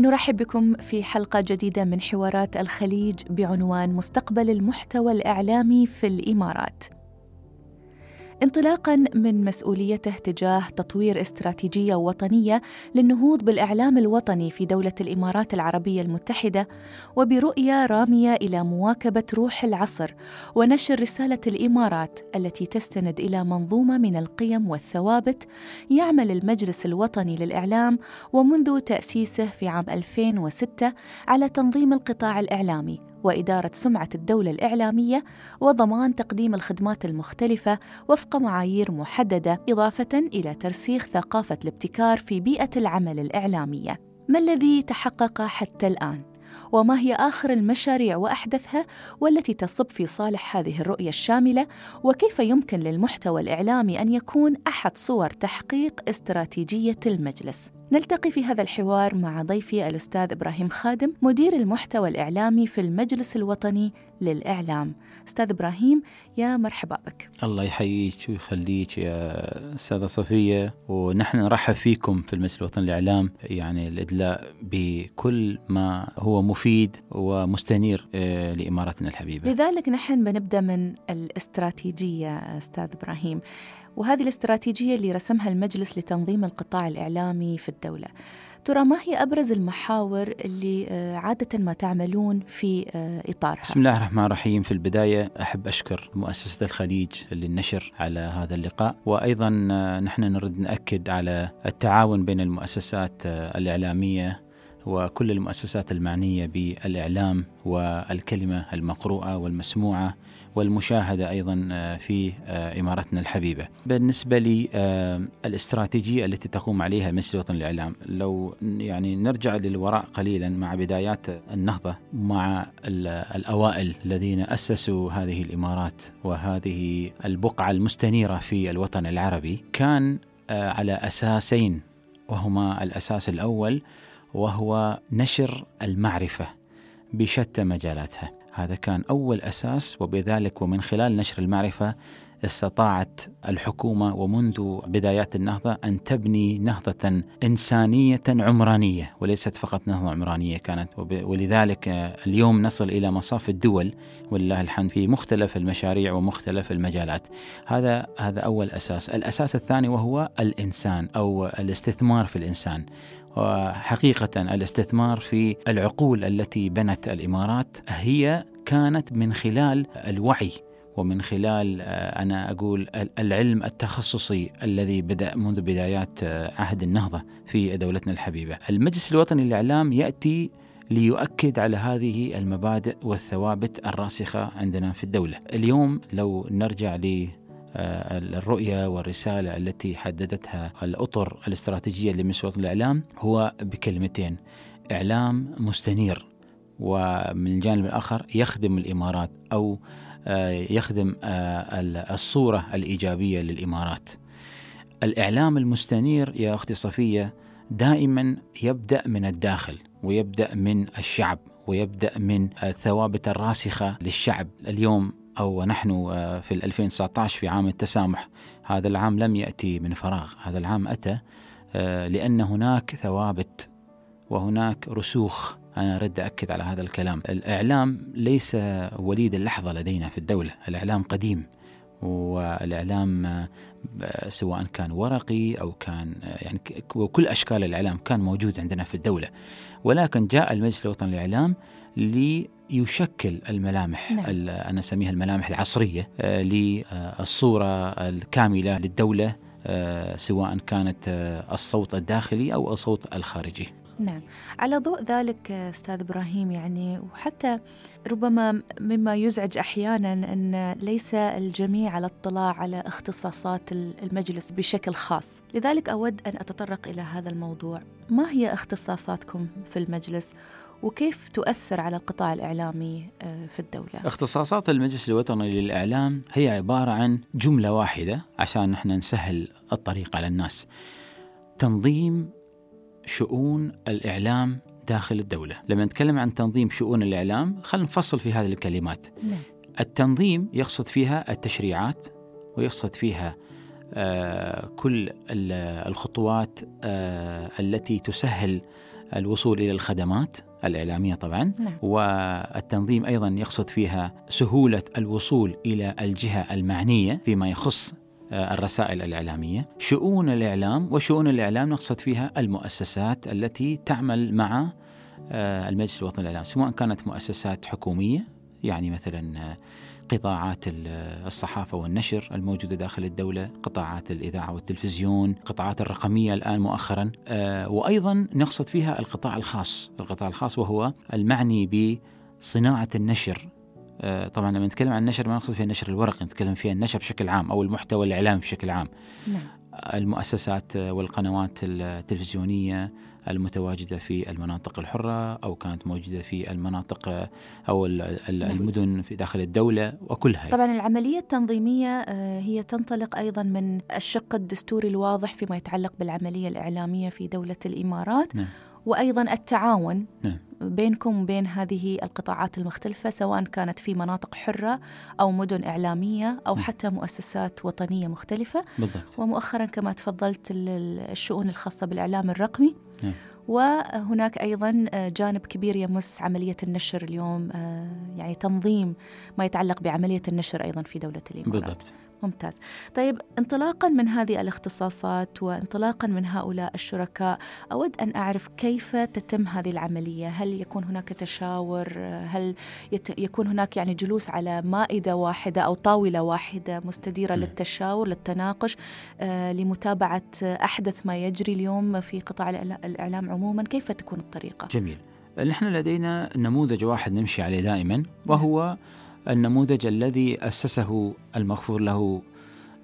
نرحب بكم في حلقة جديدة من حوارات الخليج بعنوان مستقبل المحتوى الإعلامي في الإمارات. انطلاقا من مسؤوليته تجاه تطوير استراتيجية وطنية للنهوض بالإعلام الوطني في دولة الإمارات العربية المتحدة وبرؤية رامية إلى مواكبة روح العصر ونشر رسالة الإمارات التي تستند إلى منظومة من القيم والثوابت يعمل المجلس الوطني للإعلام ومنذ تأسيسه في عام 2006 على تنظيم القطاع الإعلامي. وإدارة سمعة الدولة الإعلامية وضمان تقديم الخدمات المختلفة وفق معايير محددة إضافة إلى ترسيخ ثقافة الابتكار في بيئة العمل الإعلامية. ما الذي تحقق حتى الآن؟ وما هي آخر المشاريع وأحدثها والتي تصب في صالح هذه الرؤية الشاملة؟ وكيف يمكن للمحتوى الإعلامي أن يكون أحد صور تحقيق استراتيجية المجلس؟ نلتقي في هذا الحوار مع ضيفي الأستاذ إبراهيم خادم مدير المحتوى الإعلامي في المجلس الوطني للإعلام. أستاذ إبراهيم يا مرحبا بك. الله يحييك ويخليك يا أستاذة صفية ونحن نرحب فيكم في المجلس الوطني للإعلام. يعني الإدلاء بكل ما هو مفيد ومستنير آه، لإمارتنا الحبيبة. لذلك نحن بنبدأ من الاستراتيجية أستاذ إبراهيم. وهذه الاستراتيجية اللي رسمها المجلس لتنظيم القطاع الإعلامي في الدولة. ترى ما هي أبرز المحاور اللي آه، عادة ما تعملون في آه، إطارها؟ بسم الله الرحمن الرحيم في البداية أحب أشكر مؤسسة الخليج للنشر على هذا اللقاء وأيضا آه، نحن نريد نأكد على التعاون بين المؤسسات الإعلامية وكل المؤسسات المعنية بالإعلام والكلمة المقروءة والمسموعة والمشاهدة أيضا آه، في آه، إمارتنا الحبيبة. بالنسبة للاستراتيجية آه، التي تقوم عليها مجلس الوطني للإعلام لو يعني نرجع للوراء قليلا مع بدايات النهضة مع الأوائل الذين أسسوا هذه الإمارات وهذه البقعة المستنيرة في الوطن العربي. كان على أساسين وهما الأساس الأول وهو نشر المعرفة بشتى مجالاتها. هذا كان أول أساس وبذلك ومن خلال نشر المعرفة استطاعت الحكومة ومنذ بدايات النهضة أن تبني نهضة إنسانية عمرانية وليست فقط نهضة عمرانية كانت. ولذلك اليوم نصل إلى مصاف الدول ولله الحمد في مختلف المشاريع ومختلف المجالات. هذا هذا أول أساس. الأساس الثاني وهو الإنسان أو الاستثمار في الإنسان. وحقيقة الاستثمار في العقول التي بنت الإمارات هي كانت من خلال الوعي ومن خلال آه، أنا أقول العلم التخصصي الذي بدأ منذ بدايات آه، عهد النهضة في دولتنا الحبيبة. المجلس الوطني للإعلام يأتي ليؤكد على هذه المبادئ والثوابت الراسخة عندنا في الدولة. اليوم لو نرجع ل الرؤية والرسالة التي حددتها الأطر الاستراتيجية لمجلس الوطني للإعلام هو بكلمتين إعلام مستنير ومن الجانب الآخر يخدم الإمارات أو آه، يخدم آه، الصورة الإيجابية للإمارات. الإعلام المستنير يا أختي صفية دائما يبدأ من الداخل ويبدأ من الشعب ويبدأ من الثوابت الراسخة للشعب. اليوم أو نحن آه، في 2019 في عام التسامح. هذا العام لم يأتي من فراغ. هذا العام أتى لأن هناك ثوابت وهناك رسوخ. أنا أرد أكد على هذا الكلام. الإعلام ليس وليد اللحظة لدينا في الدولة. الإعلام قديم والإعلام سواء كان ورقي أو كان يعني وكل أشكال الإعلام كان موجود عندنا في الدولة. ولكن جاء المجلس الوطني للإعلام ليشكل الملامح نعم. أنا أسميها الملامح العصرية آه، للصورة الكاملة للدولة آه، سواء كانت آه، الصوت الداخلي أو الصوت الخارجي. نعم. على ضوء ذلك أستاذ إبراهيم يعني وحتى ربما مما يزعج أحيانا أن ليس الجميع على اطلاع على اختصاصات المجلس بشكل خاص. لذلك أود أن أتطرق إلى هذا الموضوع. ما هي اختصاصاتكم في المجلس؟ وكيف تؤثر على القطاع الإعلامي آه، في الدولة؟ اختصاصات المجلس الوطني للإعلام هي عبارة عن جملة واحدة عشان نحن نسهل الطريق على الناس تنظيم شؤون الإعلام داخل الدولة لما نتكلم عن تنظيم شؤون الإعلام خلينا نفصل في هذه الكلمات نعم. التنظيم يقصد فيها التشريعات ويقصد فيها آه كل الخطوات آه التي تسهل الوصول إلى الخدمات الإعلامية طبعا نعم. والتنظيم أيضا يقصد فيها سهولة الوصول إلى الجهة المعنية فيما يخص آه، الرسائل الإعلامية شؤون الإعلام وشؤون الإعلام نقصد فيها المؤسسات التي تعمل مع آه، المجلس الوطني للإعلام سواء كانت مؤسسات حكومية يعني مثلا آه، قطاعات الصحافة والنشر الموجودة داخل الدولة قطاعات الإذاعة والتلفزيون قطاعات الرقمية الآن مؤخرا. وأيضا نقصد فيها القطاع الخاص القطاع الخاص وهو المعني بصناعة النشر. آه، طبعا لما نتكلم عن النشر ما نقصد فيها النشر الورقي نتكلم فيها النشر بشكل عام أو المحتوى الإعلامي بشكل عام. نعم. المؤسسات والقنوات التلفزيونية المتواجدة في المناطق الحرة أو كانت موجودة في المناطق أو نعم. المدن في داخل الدولة وكلها طبعا العملية التنظيمية آه، هي تنطلق أيضا من الشق الدستوري الواضح فيما يتعلق بالعملية الإعلامية في دولة الإمارات نعم. وأيضا التعاون نعم. بينكم وبين هذه القطاعات المختلفة سواء كانت في مناطق حرة أو مدن إعلامية أو نعم. حتى مؤسسات وطنية مختلفة بالضبط. ومؤخرا كما تفضلت الشؤون الخاصة بالإعلام الرقمي نعم. وهناك أيضا جانب كبير يمس عملية النشر اليوم آه، يعني تنظيم ما يتعلق بعملية النشر أيضا في دولة الإمارات بالضبط ممتاز. طيب انطلاقا من هذه الاختصاصات وانطلاقا من هؤلاء الشركاء أود أن أعرف كيف تتم هذه العملية؟ هل يكون هناك تشاور؟ هل يت... يكون هناك يعني جلوس على مائدة واحدة أو طاولة واحدة مستديرة م. للتشاور للتناقش آه لمتابعة أحدث ما يجري اليوم في قطاع الإعلام عموما؟ كيف تكون الطريقة؟ جميل. نحن لدينا نموذج واحد نمشي عليه دائما وهو النموذج الذي أسسه المغفور له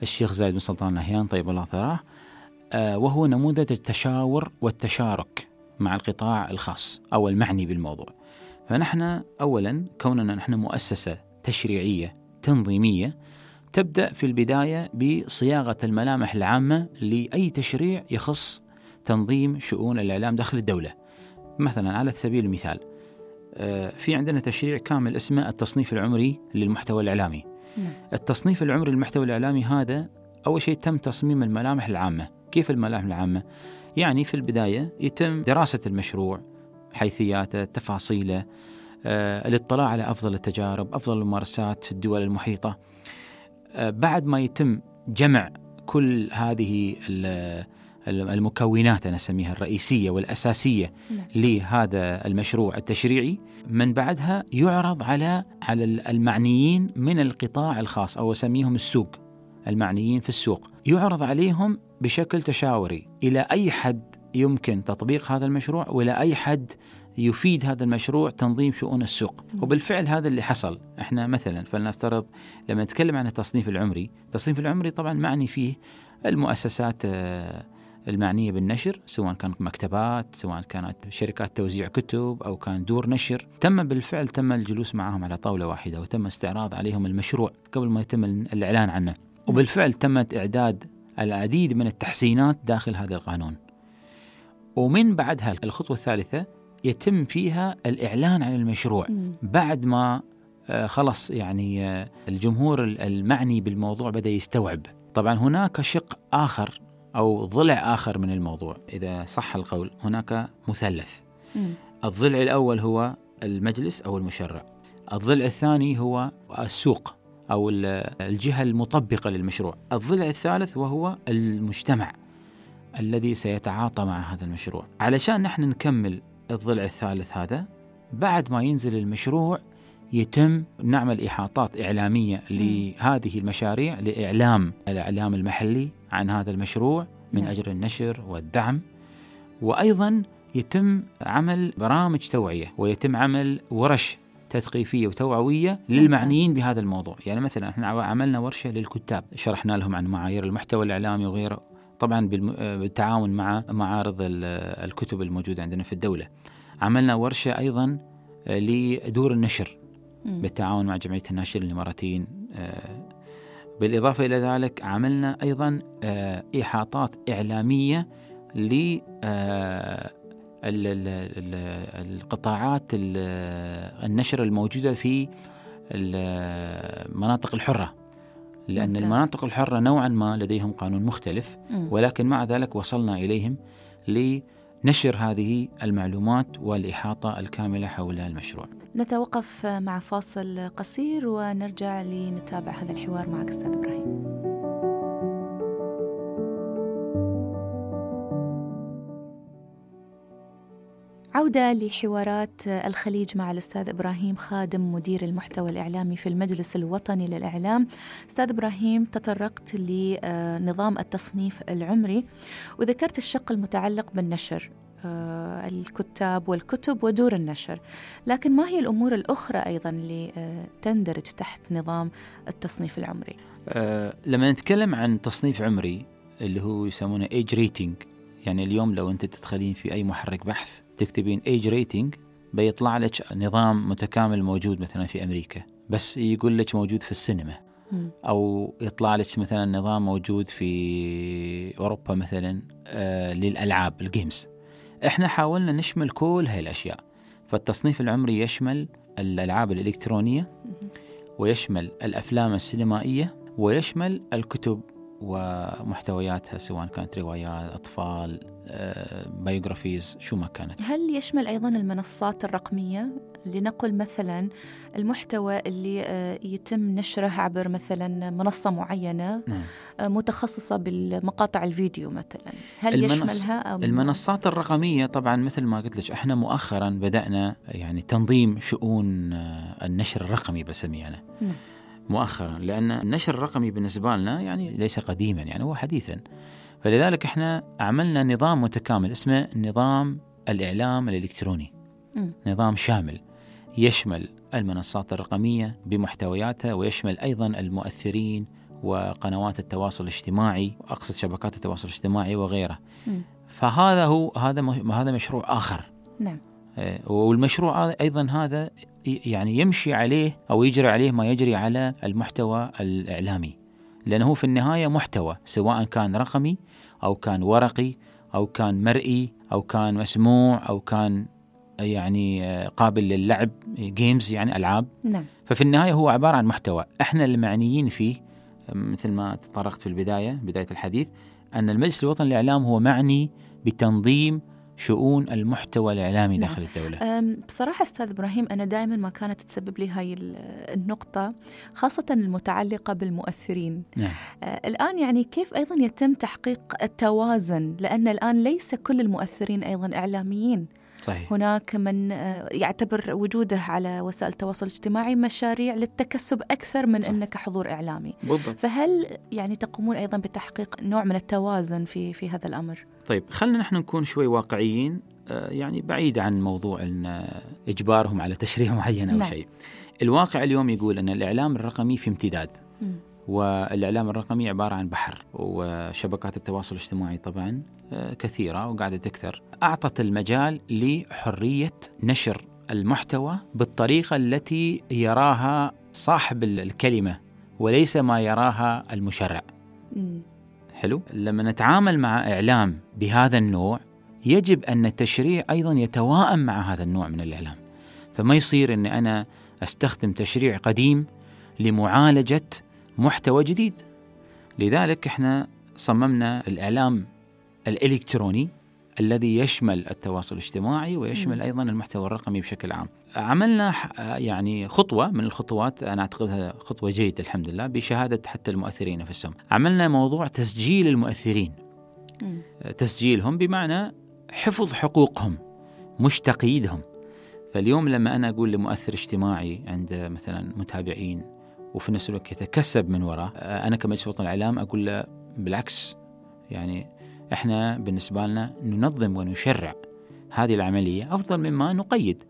الشيخ زايد بن سلطان نهيان طيب الله ثراه آه، وهو نموذج التشاور والتشارك مع القطاع الخاص أو المعني بالموضوع. فنحن أولا كوننا نحن مؤسسة تشريعية تنظيمية تبدأ في البداية بصياغة الملامح العامة لأي تشريع يخص تنظيم شؤون الإعلام داخل الدولة. مثلا على سبيل المثال في عندنا تشريع كامل اسمه التصنيف العمري للمحتوى الإعلامي نعم. التصنيف العمري للمحتوى الإعلامي هذا أول شيء تم تصميم الملامح العامة كيف الملامح العامة؟ يعني في البداية يتم دراسة المشروع حيثياته تفاصيله آه، الاطلاع على أفضل التجارب أفضل الممارسات في الدول المحيطة آه، بعد ما يتم جمع كل هذه المكونات أنا أسميها الرئيسية والأساسية نعم. لهذا المشروع التشريعي من بعدها يعرض على على المعنيين من القطاع الخاص أو أسميهم السوق المعنيين في السوق. يعرض عليهم بشكل تشاوري. إلى أي حد يمكن تطبيق هذا المشروع وإلى أي حد يفيد هذا المشروع تنظيم شؤون السوق. وبالفعل هذا اللي حصل. إحنا مثلا فلنفترض لما نتكلم عن التصنيف العمري. التصنيف العمري طبعا معني فيه المؤسسات آه، المعنية بالنشر سواء كانت مكتبات سواء كانت شركات توزيع كتب أو كان دور نشر. تم بالفعل تم الجلوس معهم على طاولة واحدة وتم استعراض عليهم المشروع قبل ما يتم الإعلان عنه. وبالفعل تمت إعداد العديد من التحسينات داخل هذا القانون. ومن بعدها الخطوة الثالثة يتم فيها الإعلان عن المشروع. بعد ما آه، خلص يعني آه، الجمهور المعني بالموضوع بدأ يستوعب. طبعا هناك شق آخر أو ضلع آخر من الموضوع. إذا صح القول هناك مثلث. م. الضلع الأول هو المجلس أو المشرع. الضلع الثاني هو السوق أو الجهة المطبقة للمشروع. الضلع الثالث وهو المجتمع الذي سيتعاطى مع هذا المشروع. علشان نحن نكمل الضلع الثالث هذا بعد ما ينزل المشروع يتم نعمل إحاطات إعلامية لهذه المشاريع لإعلام الإعلام المحلي عن هذا المشروع من نعم. أجل النشر والدعم. وأيضا يتم عمل برامج توعية ويتم عمل ورش تثقيفية وتوعوية للمعنيين بهذا الموضوع. يعني مثلا إحنا عملنا ورشة للكتاب شرحنا لهم عن معايير المحتوى الإعلامي وغيره طبعا بالتعاون مع معارض الكتب الموجودة عندنا في الدولة. عملنا ورشة أيضا لدور النشر بالتعاون مع جمعية الناشرين الإماراتيين آه، بالإضافة إلى ذلك عملنا أيضا آه، إحاطات إعلامية ل آه، القطاعات النشر الموجودة في المناطق الحرة. لأن ممتاز. المناطق الحرة نوعا ما لديهم قانون مختلف ولكن مع ذلك وصلنا إليهم ل نشر هذه المعلومات والإحاطة الكاملة حول المشروع. نتوقف مع فاصل قصير ونرجع لنتابع هذا الحوار معك أستاذ إبراهيم. عودة لحوارات الخليج مع الأستاذ إبراهيم خادم مدير المحتوى الإعلامي في المجلس الوطني للإعلام. أستاذ إبراهيم تطرقت لنظام التصنيف العمري وذكرت الشق المتعلق بالنشر. الكتاب والكتب ودور النشر. لكن ما هي الأمور الأخرى أيضا اللي آه، تندرج تحت نظام التصنيف العمري؟ أه لما نتكلم عن تصنيف عمري اللي هو يسمونه age rating يعني اليوم لو أنت تدخلين في أي محرك بحث تكتبين age rating بيطلع لك نظام متكامل موجود مثلا في أمريكا بس يقول لك موجود في السينما. أو يطلع لك مثلا نظام موجود في أوروبا مثلا آه للألعاب ال games إحنا حاولنا نشمل كل هاي الأشياء. فالتصنيف العمري يشمل الألعاب الإلكترونية ويشمل الأفلام السينمائية ويشمل الكتب ومحتوياتها سواء كانت روايات أطفال. biographies شو ما كانت. هل يشمل أيضا المنصات الرقمية؟ لنقل مثلا المحتوى اللي آه، يتم نشره عبر مثلا منصة معينة نعم. آه، متخصصة بالمقاطع الفيديو مثلا. هل المنص... يشملها أو المنصات الرقمية طبعا مثل ما قلت لك إحنا مؤخرا بدأنا يعني تنظيم شؤون آه، النشر الرقمي بسميه أنا. نعم. مؤخرا لأن النشر الرقمي بالنسبة لنا يعني ليس قديما يعني هو حديثا. فلذلك إحنا عملنا نظام متكامل اسمه نظام الإعلام الإلكتروني. م. نظام شامل. يشمل المنصات الرقمية بمحتوياتها ويشمل أيضا المؤثرين وقنوات التواصل الاجتماعي واقصد شبكات التواصل الاجتماعي وغيره. م. فهذا هو هذا هذا مشروع آخر. نعم. إيه، والمشروع أيضا هذا يعني يمشي عليه أو يجري عليه ما يجري على المحتوى الإعلامي. لأنه في النهاية محتوى سواء كان رقمي أو كان ورقي أو كان مرئي أو كان مسموع أو كان يعني آه، قابل للعب جيمز يعني ألعاب. نعم. ففي النهاية هو عبارة عن محتوى. إحنا المعنيين فيه مثل ما تطرقت في البداية بداية الحديث أن المجلس الوطني للإعلام هو معني بتنظيم شؤون المحتوى الإعلامي نعم. داخل الدولة بصراحة أستاذ إبراهيم أنا دائما ما كانت تسبب لي هاي النقطة خاصة المتعلقة بالمؤثرين نعم. آه، الآن يعني كيف أيضا يتم تحقيق التوازن لأن الآن ليس كل المؤثرين أيضا إعلاميين صحيح. هناك من آه، يعتبر وجوده على وسائل التواصل الاجتماعي مشاريع للتكسب أكثر من صح. أنك حضور إعلامي بالضبط. فهل يعني تقومون أيضا بتحقيق نوع من التوازن في, في هذا الأمر؟ طيب خلينا نحن نكون شوي واقعيين آه، يعني بعيد عن موضوع إن إجبارهم على تشريع معين أو نعم. شيء. الواقع اليوم يقول إن الإعلام الرقمي في امتداد. م. والإعلام الرقمي عبارة عن بحر وشبكات التواصل الاجتماعي طبعا آه، كثيرة وقاعدة تكثر أعطت المجال لحرية نشر المحتوى بالطريقة التي يراها صاحب الكلمة وليس ما يراها المشرع. حلو؟ لما نتعامل مع إعلام بهذا النوع يجب أن التشريع أيضا يتواءم مع هذا النوع من الإعلام. فما يصير اني أنا أستخدم تشريع قديم لمعالجة محتوى جديد لذلك إحنا صممنا الإعلام الإلكتروني الذي يشمل التواصل الاجتماعي ويشمل أيضا المحتوى الرقمي بشكل عام. عملنا يعني خطوة من الخطوات أنا أعتقدها خطوة جيدة الحمد لله بشهادة حتى المؤثرين نفسهم. عملنا موضوع تسجيل المؤثرين. تسجيلهم بمعنى حفظ حقوقهم مش تقييدهم. فاليوم لما أنا أقول لمؤثر اجتماعي عنده مثلا متابعين وفي نفس الوقت يتكسب من وراه أنا كمجلس وطني الإعلام أقول له بالعكس يعني إحنا بالنسبة لنا ننظم ونشرع هذه العملية أفضل مما نقيد.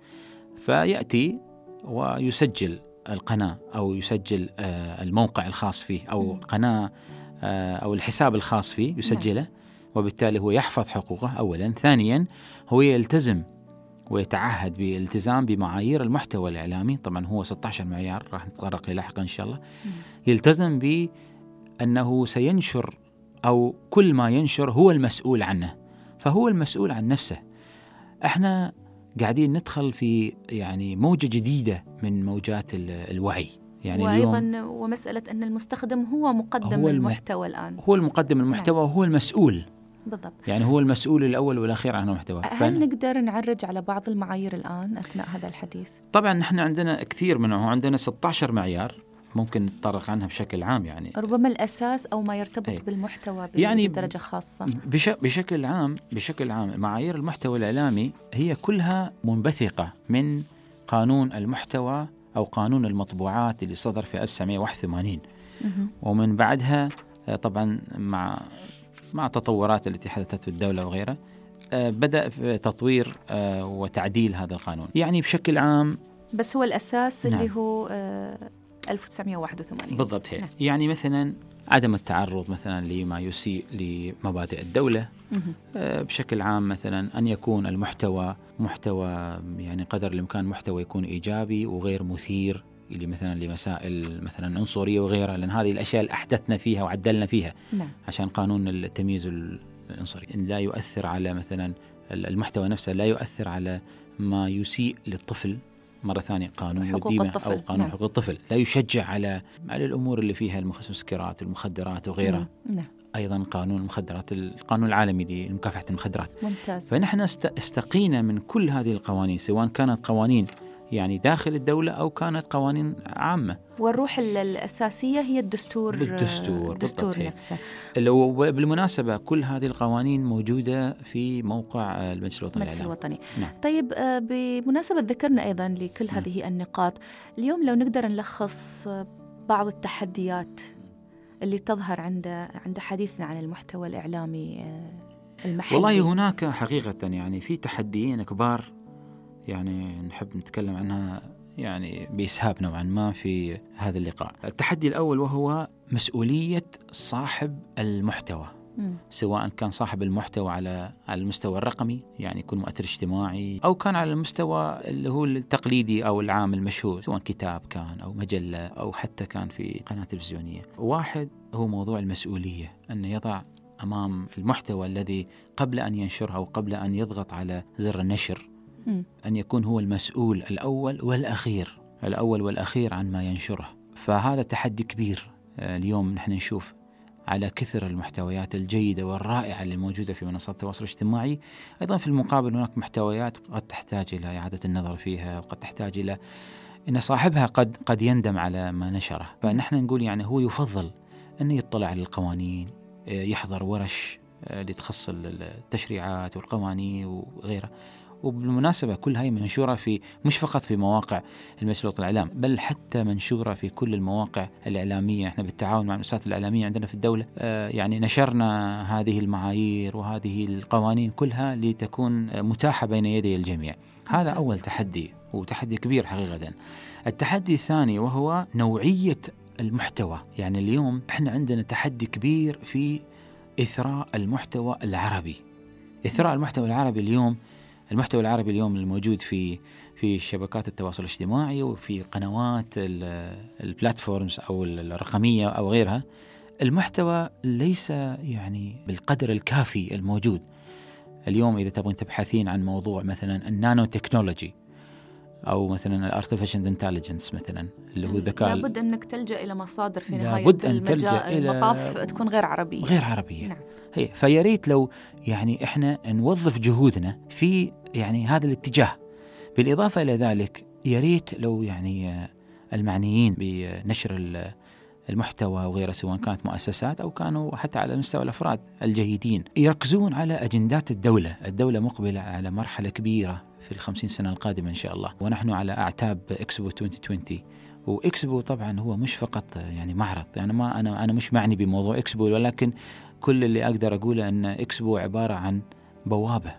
فيأتي ويسجل القناة أو يسجل آه، الموقع الخاص فيه أو القناه آه، أو الحساب الخاص فيه يسجله. نعم. وبالتالي هو يحفظ حقوقه اولا. ثانيا هو يلتزم ويتعهد بالالتزام بمعايير المحتوى الإعلامي. طبعا هو 16 معيار راح نتطرق لاحقا إن شاء الله. يلتزم بأنه سينشر أو كل ما ينشر هو المسؤول عنه فهو المسؤول عن نفسه. إحنا قاعدين ندخل في يعني موجة جديدة من موجات الوعي. يعني وأيضا اليوم ومسألة أن المستخدم هو مقدم هو المحتوى الآن. هو المقدم المحتوى نعم. وهو المسؤول. بالضبط. يعني هو المسؤول الأول والأخير عن المحتوى. هل نقدر نعرج على بعض المعايير الآن أثناء هذا الحديث؟ طبعا نحن عندنا كثير منهم عندنا 16 معيار ممكن نتطرق عنها بشكل عام يعني. ربما الأساس أو ما يرتبط أي. بالمحتوى يعني بدرجة خاصة. بش بشكل عام بشكل عام معايير المحتوى الإعلامي هي كلها منبثقة من قانون المحتوى أو قانون المطبوعات اللي صدر في 1981 ومن بعدها آه، طبعا مع مع التطورات التي حدثت في الدولة وغيرها آه، بدأ في تطوير آه، وتعديل هذا القانون. يعني بشكل عام بس هو الأساس نعم. اللي هو 1981 بالضبط هيك. نعم. يعني مثلا عدم التعرض مثلا لما يسيء لمبادئ الدولة آه بشكل عام مثلا أن يكون المحتوى محتوى يعني قدر الإمكان محتوى يكون إيجابي وغير مثير. اللي مثلا لمسائل مثلا عنصرية وغيرها لأن هذه الأشياء اللي أحدثنا فيها وعدلنا فيها نعم. عشان قانون التمييز العنصري. لا يؤثر على مثلا المحتوى نفسه لا يؤثر على ما يسيء للطفل مرة ثانية قانون حقوق الطفل أو قانون نعم. حقوق الطفل. لا يشجع على على الأمور اللي فيها المسكرات المخدرات وغيرها. نعم. أيضا قانون المخدرات القانون العالمي لمكافحة المخدرات. ممتاز. فنحن استقينا من كل هذه القوانين سواء كانت قوانين يعني داخل الدولة أو كانت قوانين عامة والروح الأساسية هي الدستور بالدستور الدستور نفسه بالمناسبة كل هذه القوانين موجودة في موقع المجلس الوطني المجلس الوطني نعم. طيب آه، بمناسبة ذكرنا أيضا لكل نعم. هذه نعم. النقاط اليوم لو نقدر نلخص بعض التحديات اللي تظهر عند عند حديثنا عن المحتوى الإعلامي آه، المحلي والله هناك حقيقة يعني في تحديين كبار يعني نحب نتكلم عنها يعني بإسهاب نوعا ما في هذا اللقاء. التحدي الأول وهو مسؤولية صاحب المحتوى. سواء كان صاحب المحتوى على على المستوى الرقمي يعني يكون مؤثر اجتماعي أو كان على المستوى اللي هو التقليدي أو العام المشهور سواء كتاب كان أو مجلة أو حتى كان في قناة تلفزيونية. واحد هو موضوع المسؤولية انه يضع أمام المحتوى الذي قبل أن ينشره أو قبل أن يضغط على زر النشر أن يكون هو المسؤول الأول والأخير الأول والأخير عن ما ينشره. فهذا تحدي كبير آه، اليوم نحن نشوف على كثر المحتويات الجيدة والرائعة اللي موجودة في منصات التواصل الاجتماعي. أيضا في المقابل هناك محتويات قد تحتاج إلى إعادة النظر فيها وقد تحتاج إلى أن صاحبها قد قد يندم على ما نشره. فنحن نقول يعني هو يفضل أنه يطلع على القوانين آه، يحضر ورش آه، اللي تخص التشريعات والقوانين وغيرها. وبالمناسبة كل هاي منشورة في مش فقط في مواقع المجلس الوطني الإعلام بل حتى منشورة في كل المواقع الإعلامية. إحنا بالتعاون مع المؤسسات الإعلامية عندنا في الدولة آه يعني نشرنا هذه المعايير وهذه القوانين كلها لتكون متاحة بين يدي الجميع. هذا أول تحدي وتحدي كبير حقيقة. التحدي الثاني وهو نوعية المحتوى. يعني اليوم إحنا عندنا تحدي كبير في إثراء المحتوى العربي. إثراء المحتوى العربي اليوم المحتوى العربي اليوم الموجود في في شبكات التواصل الاجتماعي وفي قنوات البلاتفورمز أو الرقمية أو غيرها. المحتوى ليس يعني بالقدر الكافي الموجود. اليوم إذا تبغين تبحثين عن موضوع مثلا ال nano technology أو مثلا ال artificial intelligence مثلا اللي هو ذكاء لابد أنك تلجأ إلى مصادر في نهاية المجال المطاف تكون غير عربية. غير عربية. نعم. هي فيا ريت لو يعني إحنا نوظف جهودنا في يعني هذا الاتجاه. بالإضافة إلى ذلك يا ريت لو يعني المعنيين بنشر المحتوى وغيره سواء كانت مؤسسات أو كانوا حتى على مستوى الأفراد الجيدين يركزون على أجندات الدولة، الدولة مقبلة على مرحلة كبيرة. في الخمسين سنة القادمة إن شاء الله، ونحن على أعتاب إكسبو 2020 وإكسبو طبعا هو مش فقط يعني معرض. يعني ما أنا أنا مش معني بموضوع إكسبو ولكن كل اللي أقدر أقوله إن إكسبو عبارة عن بوابة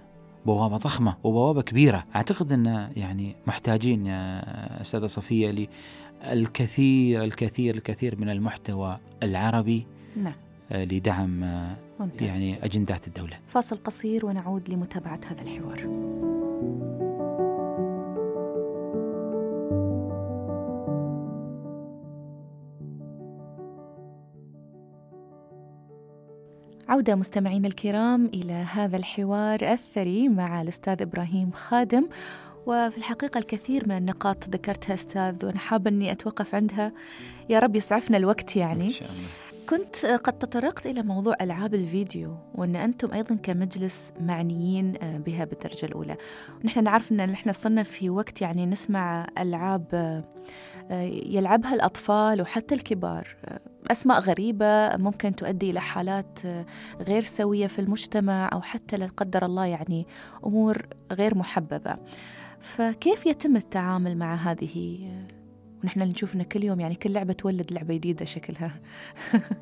بوابة ضخمة وبوابة كبيرة. أعتقد إن يعني محتاجين يا أستاذة صفية للكثير الكثير الكثير من المحتوى العربي نعم. لدعم ممتاز. يعني أجندات الدولة. فاصل قصير ونعود لمتابعة هذا الحوار. عودة مستمعينا الكرام إلى هذا الحوار الثري مع الأستاذ إبراهيم خادم. وفي الحقيقة الكثير من النقاط ذكرتها أستاذ وأنا حابة أني أتوقف عندها. يا رب يسعفنا الوقت يعني. إن شاء الله. كنت قد تطرقت إلى موضوع ألعاب الفيديو وأن أنتم أيضا كمجلس معنيين بها بالدرجة الأولى. نحن نعرف أن نحن صرنا في وقت يعني نسمع ألعاب يلعبها الأطفال وحتى الكبار. أسماء غريبة ممكن تؤدي إلى حالات غير سوية في المجتمع أو حتى لا قدر الله يعني أمور غير محببة. فكيف يتم التعامل مع هذه؟ ونحن نشوف ان كل يوم يعني كل لعبة تولد لعبة جديدة شكلها.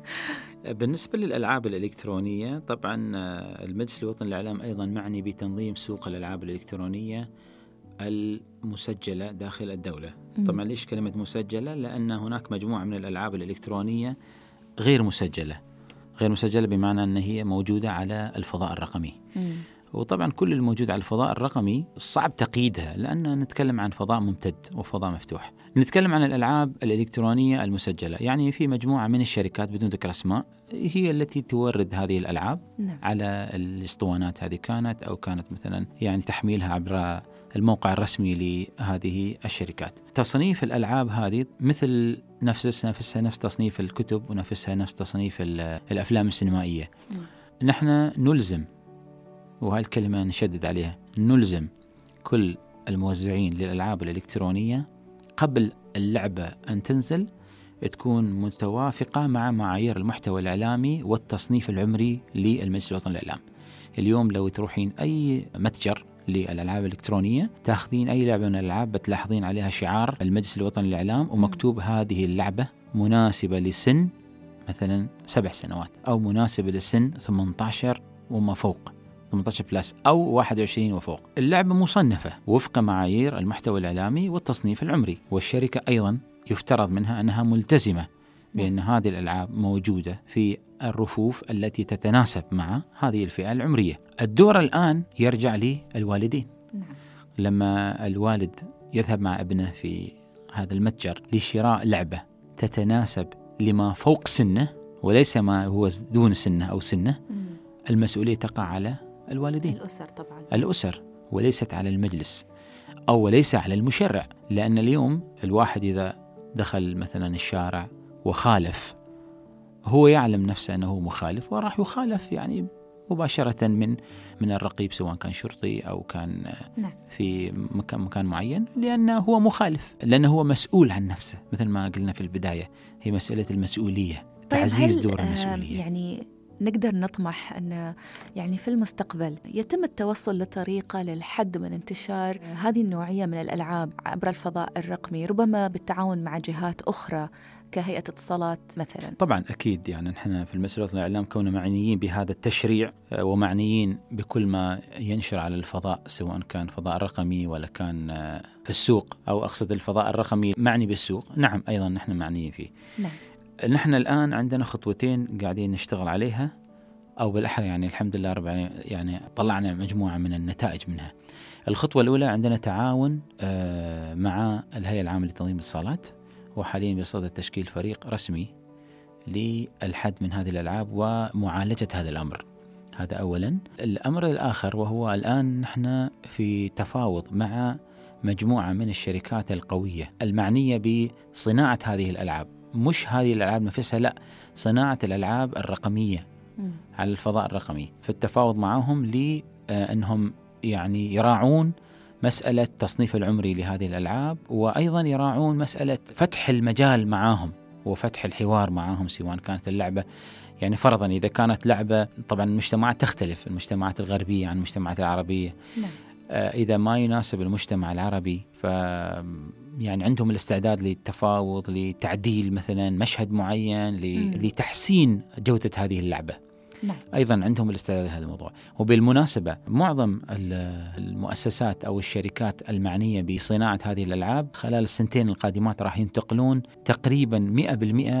بالنسبة للألعاب الإلكترونية طبعا المجلس الوطني للإعلام أيضا معني بتنظيم سوق الألعاب الإلكترونية. المسجلة داخل الدولة. طبعا ليش كلمة مسجلة؟ لأن هناك مجموعة من الألعاب الإلكترونية غير مسجلة. غير مسجلة بمعنى أن هي موجودة على الفضاء الرقمي. وطبعا كل الموجود على الفضاء الرقمي صعب تقييدها لأن نتكلم عن فضاء ممتد وفضاء مفتوح. نتكلم عن الألعاب الإلكترونية المسجلة. يعني في مجموعة من الشركات بدون ذكر أسماء هي التي تورد هذه الألعاب نعم. على الاسطوانات. هذه كانت أو كانت مثلا يعني تحميلها عبر الموقع الرسمي لهذه الشركات تصنيف الألعاب هذه مثل نفس نفسها نفس تصنيف الكتب ونفسها نفس تصنيف الأفلام السينمائية. نحن نلزم وهذه الكلمة نشدد عليها نلزم كل الموزعين للألعاب الإلكترونية قبل اللعبة أن تنزل تكون متوافقة مع معايير المحتوى الإعلامي والتصنيف العمري للمجلس الوطني للإعلام اليوم لو تروحين أي متجر للألعاب الإلكترونية. تاخذين أي لعبة من الألعاب بتلاحظين عليها شعار المجلس الوطني للإعلام ومكتوب هذه اللعبة مناسبة لسن مثلا سبع سنوات أو مناسبة لسن 18 وما فوق 18 بلس أو 21 وفوق اللعبة مصنفة وفق معايير المحتوى الإعلامي والتصنيف العمري والشركة أيضا يفترض منها أنها ملتزمة بأن هذه الألعاب موجودة في الرفوف التي تتناسب مع هذه الفئة العمرية. الدور الآن يرجع للوالدين نعم. لما الوالد يذهب مع ابنه في هذا المتجر لشراء لعبة تتناسب لما فوق سنه وليس ما هو دون سنه أو سنه المسؤولية تقع على الوالدين. الأسر طبعا. الأسر وليست على المجلس أو وليس على المشرع لأن اليوم الواحد إذا دخل مثلا الشارع وخالف هو يعلم نفسه أنه مخالف وراح يخالف يعني مباشرة من من الرقيب سواء كان شرطي أو كان نعم. في مكان مكان معين لأنه هو مخالف لأنه هو مسؤول عن نفسه مثل ما قلنا في البداية هي مسألة المسؤولية طيب تعزيز دور المسؤولية يعني نقدر نطمح أن يعني في المستقبل يتم التوصل لطريقة للحد من انتشار هذه النوعية من الألعاب عبر الفضاء الرقمي ربما بالتعاون مع جهات أخرى كهيئة اتصالات مثلا. طبعا أكيد يعني نحن في المسؤولية الإعلام كوننا معنيين بهذا التشريع آه، ومعنيين بكل ما ينشر على الفضاء سواء كان فضاء رقمي ولا كان آه، في السوق أو أقصد الفضاء الرقمي معني بالسوق. نعم أيضا نحن معنيين فيه. نعم. نحن الآن عندنا خطوتين قاعدين نشتغل عليها أو بالأحرى يعني الحمد لله رب يعني طلعنا مجموعة من النتائج منها. الخطوة الأولى عندنا تعاون آه، مع الهيئة العامة لتنظيم الاتصالات. وحاليا بصدد تشكيل فريق رسمي للحد من هذه الألعاب ومعالجة هذا الأمر. هذا أولا. الأمر الآخر وهو الآن نحن في تفاوض مع مجموعة من الشركات القوية المعنية بصناعة هذه الألعاب. مش هذه الألعاب نفسها لا صناعة الألعاب الرقمية على الفضاء الرقمي. في التفاوض معهم لأنهم يعني يراعون مسألة التصنيف العمري لهذه الألعاب وأيضا يراعون مسألة فتح المجال معاهم وفتح الحوار معاهم سواء كانت اللعبة يعني فرضا إذا كانت لعبة طبعا المجتمعات تختلف المجتمعات الغربية عن المجتمعات العربية. نعم. آه، إذا ما يناسب المجتمع العربي ف يعني عندهم الاستعداد للتفاوض لتعديل مثلا مشهد معين لتحسين جودة هذه اللعبة. نعم. أيضا عندهم الاستعداد لهذا الموضوع وبالمناسبة معظم المؤسسات أو الشركات المعنية بصناعة هذه الألعاب خلال السنتين القادمات راح ينتقلون تقريبا 100%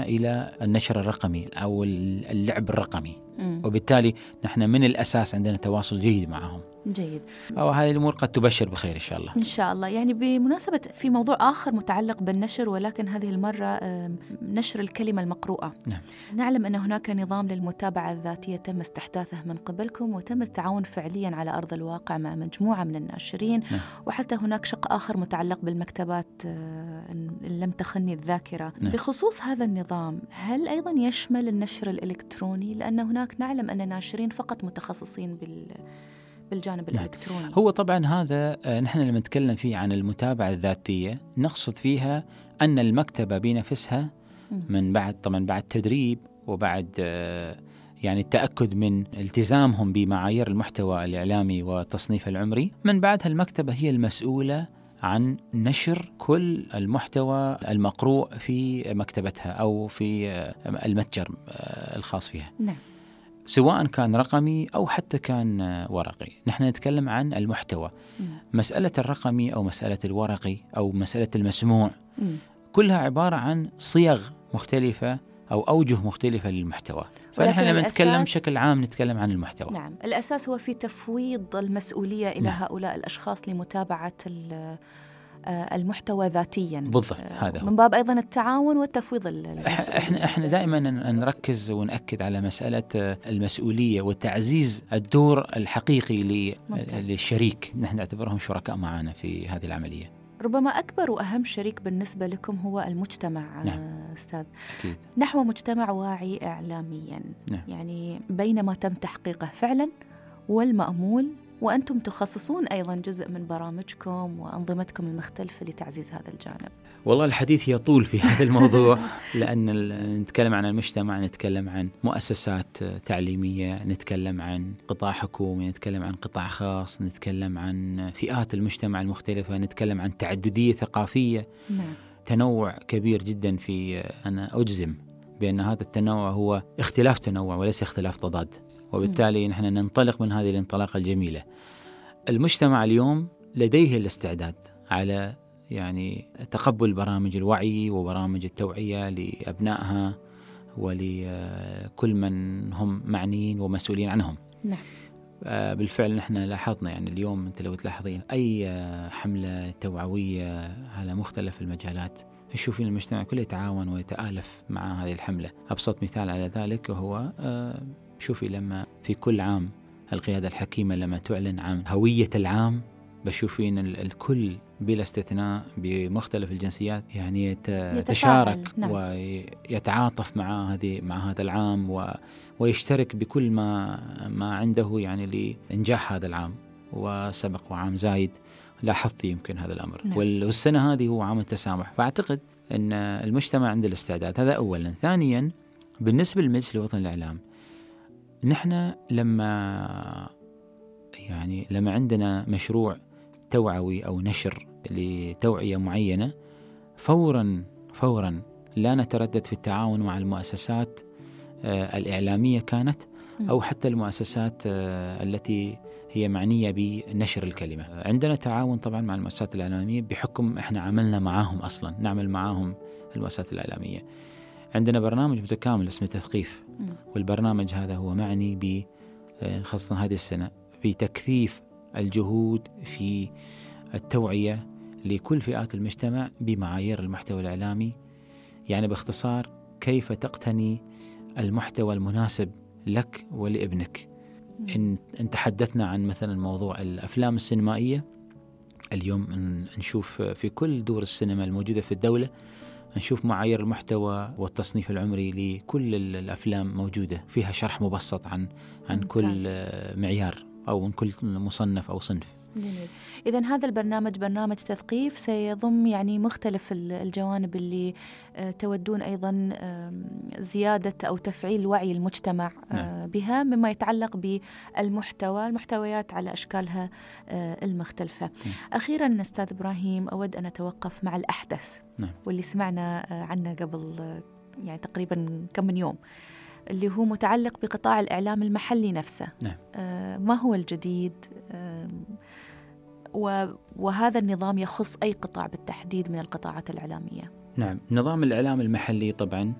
إلى النشر الرقمي أو اللعب الرقمي مم. وبالتالي نحن من الأساس عندنا تواصل جيد معهم جيد أو هذه الأمور قد تبشر بخير إن شاء الله إن شاء الله يعني بمناسبة في موضوع آخر متعلق بالنشر ولكن هذه المرة آم، نشر الكلمة المقروءة نعم. نعلم أن هناك نظام للمتابعة الذاتية تم استحداثه من قبلكم وتم التعاون فعليا على أرض الواقع مع مجموعة من الناشرين نعم. وحتى هناك شق آخر متعلق بالمكتبات إن لم تخني الذاكرة نعم. بخصوص هذا النظام هل أيضا يشمل النشر الإلكتروني لأن هناك نعلم أن ناشرين فقط متخصصين بال بالجانب نعم. الإلكتروني هو طبعا هذا آه، نحن لما نتكلم فيه عن المتابعة الذاتية نقصد فيها أن المكتبة بنفسها. من بعد طبعا بعد تدريب وبعد آه، يعني التأكد من التزامهم بمعايير المحتوى الإعلامي والتصنيف العمري من بعدها المكتبة هي المسؤولة عن نشر كل المحتوى المقروء في مكتبتها أو في آه، المتجر الخاص فيها نعم سواء كان رقمي أو حتى كان ورقي نحن نتكلم عن المحتوى مم. مسألة الرقمي أو مسألة الورقي أو مسألة المسموع مم. كلها عبارة عن صيغ مختلفة أو أوجه مختلفة للمحتوى فنحن لما نتكلم بشكل عام نتكلم عن المحتوى نعم الأساس هو في تفويض المسؤولية إلى نعم. هؤلاء الأشخاص لمتابعة المحتوى ذاتيا بالضبط آه، هذا هو من باب أيضا التعاون والتفويض. إحنا إحنا دائما نركز ونأكد على مسألة آه، المسؤولية وتعزيز الدور الحقيقي ممتاز. للشريك نحن نعتبرهم شركاء معنا في هذه العملية ربما أكبر وأهم شريك بالنسبة لكم هو المجتمع نعم. آه، أستاذ أكيد نحو مجتمع واعي إعلاميا نعم. يعني بين ما تم تحقيقه فعلا والمأمول وأنتم تخصصون أيضا جزء من برامجكم وأنظمتكم المختلفة لتعزيز هذا الجانب. والله الحديث يطول في هذا الموضوع لأن نتكلم عن المجتمع نتكلم عن مؤسسات تعليمية نتكلم عن قطاع حكومي نتكلم عن قطاع خاص نتكلم عن فئات المجتمع المختلفة نتكلم عن تعددية ثقافية. نعم. تنوع كبير جدا في أنا أجزم بأن هذا التنوع هو اختلاف تنوع وليس اختلاف تضاد. وبالتالي نحن ننطلق من هذه الانطلاقة الجميلة. المجتمع اليوم لديه الاستعداد على يعني تقبل برامج الوعي وبرامج التوعية لأبنائها ولكل من هم معنيين ومسؤولين عنهم. نعم. آه، بالفعل نحن لاحظنا يعني اليوم أنت لو تلاحظين أي آه، حملة توعوية على مختلف المجالات تشوفين المجتمع كله يتعاون ويتآلف مع هذه الحملة. أبسط مثال على ذلك وهو آه، شوفي لما في كل عام القيادة الحكيمة لما تعلن عن هوية العام بشوفين ال- الكل بلا استثناء بمختلف الجنسيات يعني يت- يتشارك نعم. ويتعاطف مع هذه مع هذا العام و ويشترك بكل ما ما عنده يعني لإنجاح هذا العام وسبق وعام زايد لاحظت يمكن هذا الأمر نعم. وال- والسنة هذه هو عام التسامح فأعتقد أن المجتمع عنده الاستعداد هذا أولا ثانيا بالنسبة للمجلس الوطني للإعلام نحن لما يعني لما عندنا مشروع توعوي أو نشر لتوعية معينة فورا فورا لا نتردد في التعاون مع المؤسسات آه، الإعلامية كانت. أو حتى المؤسسات آه، التي هي معنية بنشر الكلمة عندنا تعاون طبعا مع المؤسسات الإعلامية بحكم إحنا عملنا معاهم أصلا نعمل معاهم المؤسسات الإعلامية عندنا برنامج متكامل اسمه تثقيف. والبرنامج هذا هو معني ب آه، خاصة هذه السنة بتكثيف الجهود في التوعية لكل فئات المجتمع بمعايير المحتوى الإعلامي. يعني باختصار كيف تقتني المحتوى المناسب لك ولابنك؟ إن, إن تحدثنا عن مثلا موضوع الأفلام السينمائية. اليوم نشوف في كل دور السينما الموجودة في الدولة نشوف معايير المحتوى والتصنيف العمري لكل ال- الأفلام موجودة. فيها شرح مبسط عن عن كل معيار أو من كل مصنف أو صنف. جميل. إذا هذا البرنامج برنامج تثقيف سيضم يعني مختلف ال- الجوانب اللي آه، تودون أيضا زيادة أو تفعيل وعي المجتمع آه، بها مما يتعلق بالمحتوى المحتويات على أشكالها آه، المختلفة. أخيرا أستاذ إبراهيم أود أن أتوقف مع الأحدث نعم. واللي سمعنا عنه قبل يعني تقريبا كم من يوم اللي هو متعلق بقطاع الإعلام المحلي نفسه. نعم. ما هو الجديد؟ وهذا النظام يخص أي قطاع بالتحديد من القطاعات الإعلامية. نعم. نظام الإعلام المحلي طبعا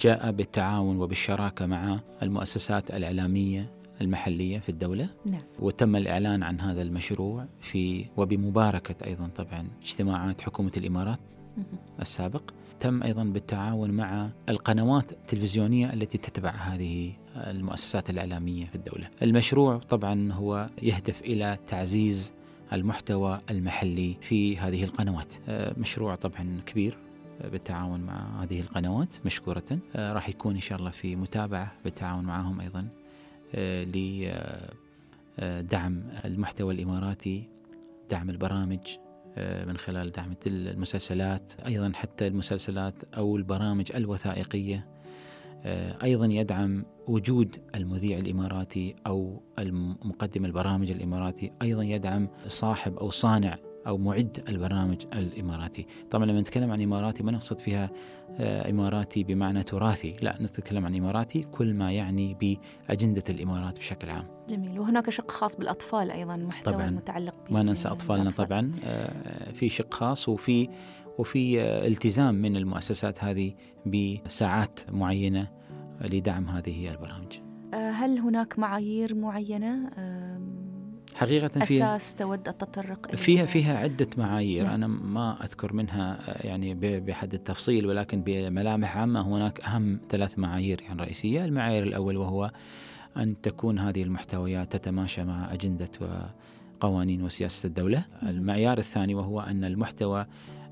جاء بالتعاون وبالشراكة مع المؤسسات الإعلامية المحلية في الدولة. نعم. وتم الإعلان عن هذا المشروع في وبمباركة أيضا طبعا اجتماعات حكومة الإمارات السابق. تم أيضا بالتعاون مع القنوات التلفزيونية التي تتبع هذه المؤسسات الإعلامية في الدولة. المشروع طبعا هو يهدف إلى تعزيز المحتوى المحلي في هذه القنوات. آه، مشروع طبعا كبير بالتعاون مع هذه القنوات مشكورة. آه، راح يكون إن شاء الله في متابعة بالتعاون معهم أيضا آه، لدعم المحتوى الإماراتي دعم البرامج من خلال دعم المسلسلات أيضا حتى المسلسلات أو البرامج الوثائقية. أيضا يدعم وجود المذيع الإماراتي أو مقدم البرامج الإماراتي أيضا يدعم صاحب أو صانع أو معد البرامج الإماراتي. طبعا لما نتكلم عن إماراتي ما نقصد فيها آه، إماراتي بمعنى تراثي لا نتكلم عن إماراتي كل ما يعني بأجندة الإمارات بشكل عام. جميل. وهناك شق خاص بالأطفال أيضا محتوى طبعا. المتعلق ما ننسى أطفالنا الأطفال. طبعا. آه، في شق خاص وفي وفي آه، التزام من المؤسسات هذه بساعات معينة لدعم هذه البرامج. هل هناك معايير معينة؟ حقيقة فيها أساس تود التطرق فيها فيها عدة معايير. نعم. أنا ما أذكر منها يعني بحد التفصيل ولكن بملامح عامة هناك أهم ثلاث معايير يعني رئيسية. المعايير الأول وهو أن تكون هذه المحتويات تتماشى مع أجندة وقوانين وسياسة الدولة. المعيار الثاني وهو أن المحتوى آه،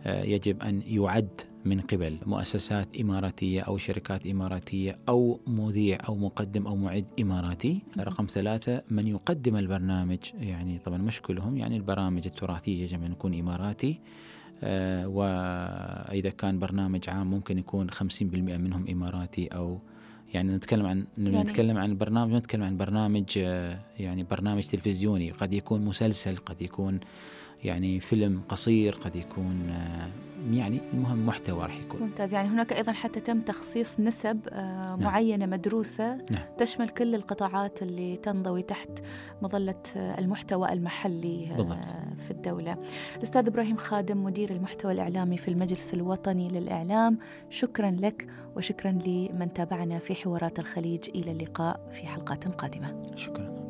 يجب أن يعد من قبل مؤسسات إماراتية أو شركات إماراتية أو مذيع أو مقدم أو معد إماراتي. رقم ثلاثة من يقدم البرنامج يعني طبعا مش كلهم يعني البرامج التراثية يجب أن يكون إماراتي. آه وإذا كان برنامج عام ممكن يكون 50% منهم إماراتي أو يعني نتكلم عن يعني نتكلم عن برنامج نتكلم عن برنامج آه يعني برنامج تلفزيوني. قد يكون مسلسل قد يكون يعني فيلم قصير قد يكون آه، يعني المهم محتوى راح يكون ممتاز يعني هناك أيضا حتى تم تخصيص نسب آه، نعم. معينة مدروسة نعم. تشمل كل القطاعات اللي تنضوي تحت مظلة آه، المحتوى المحلي بالضبط. في الدولة. الأستاذ إبراهيم خادم مدير المحتوى الإعلامي في المجلس الوطني للإعلام شكرا لك وشكرا لمن تابعنا في حوارات الخليج إلى اللقاء في حلقات قادمة. شكرا.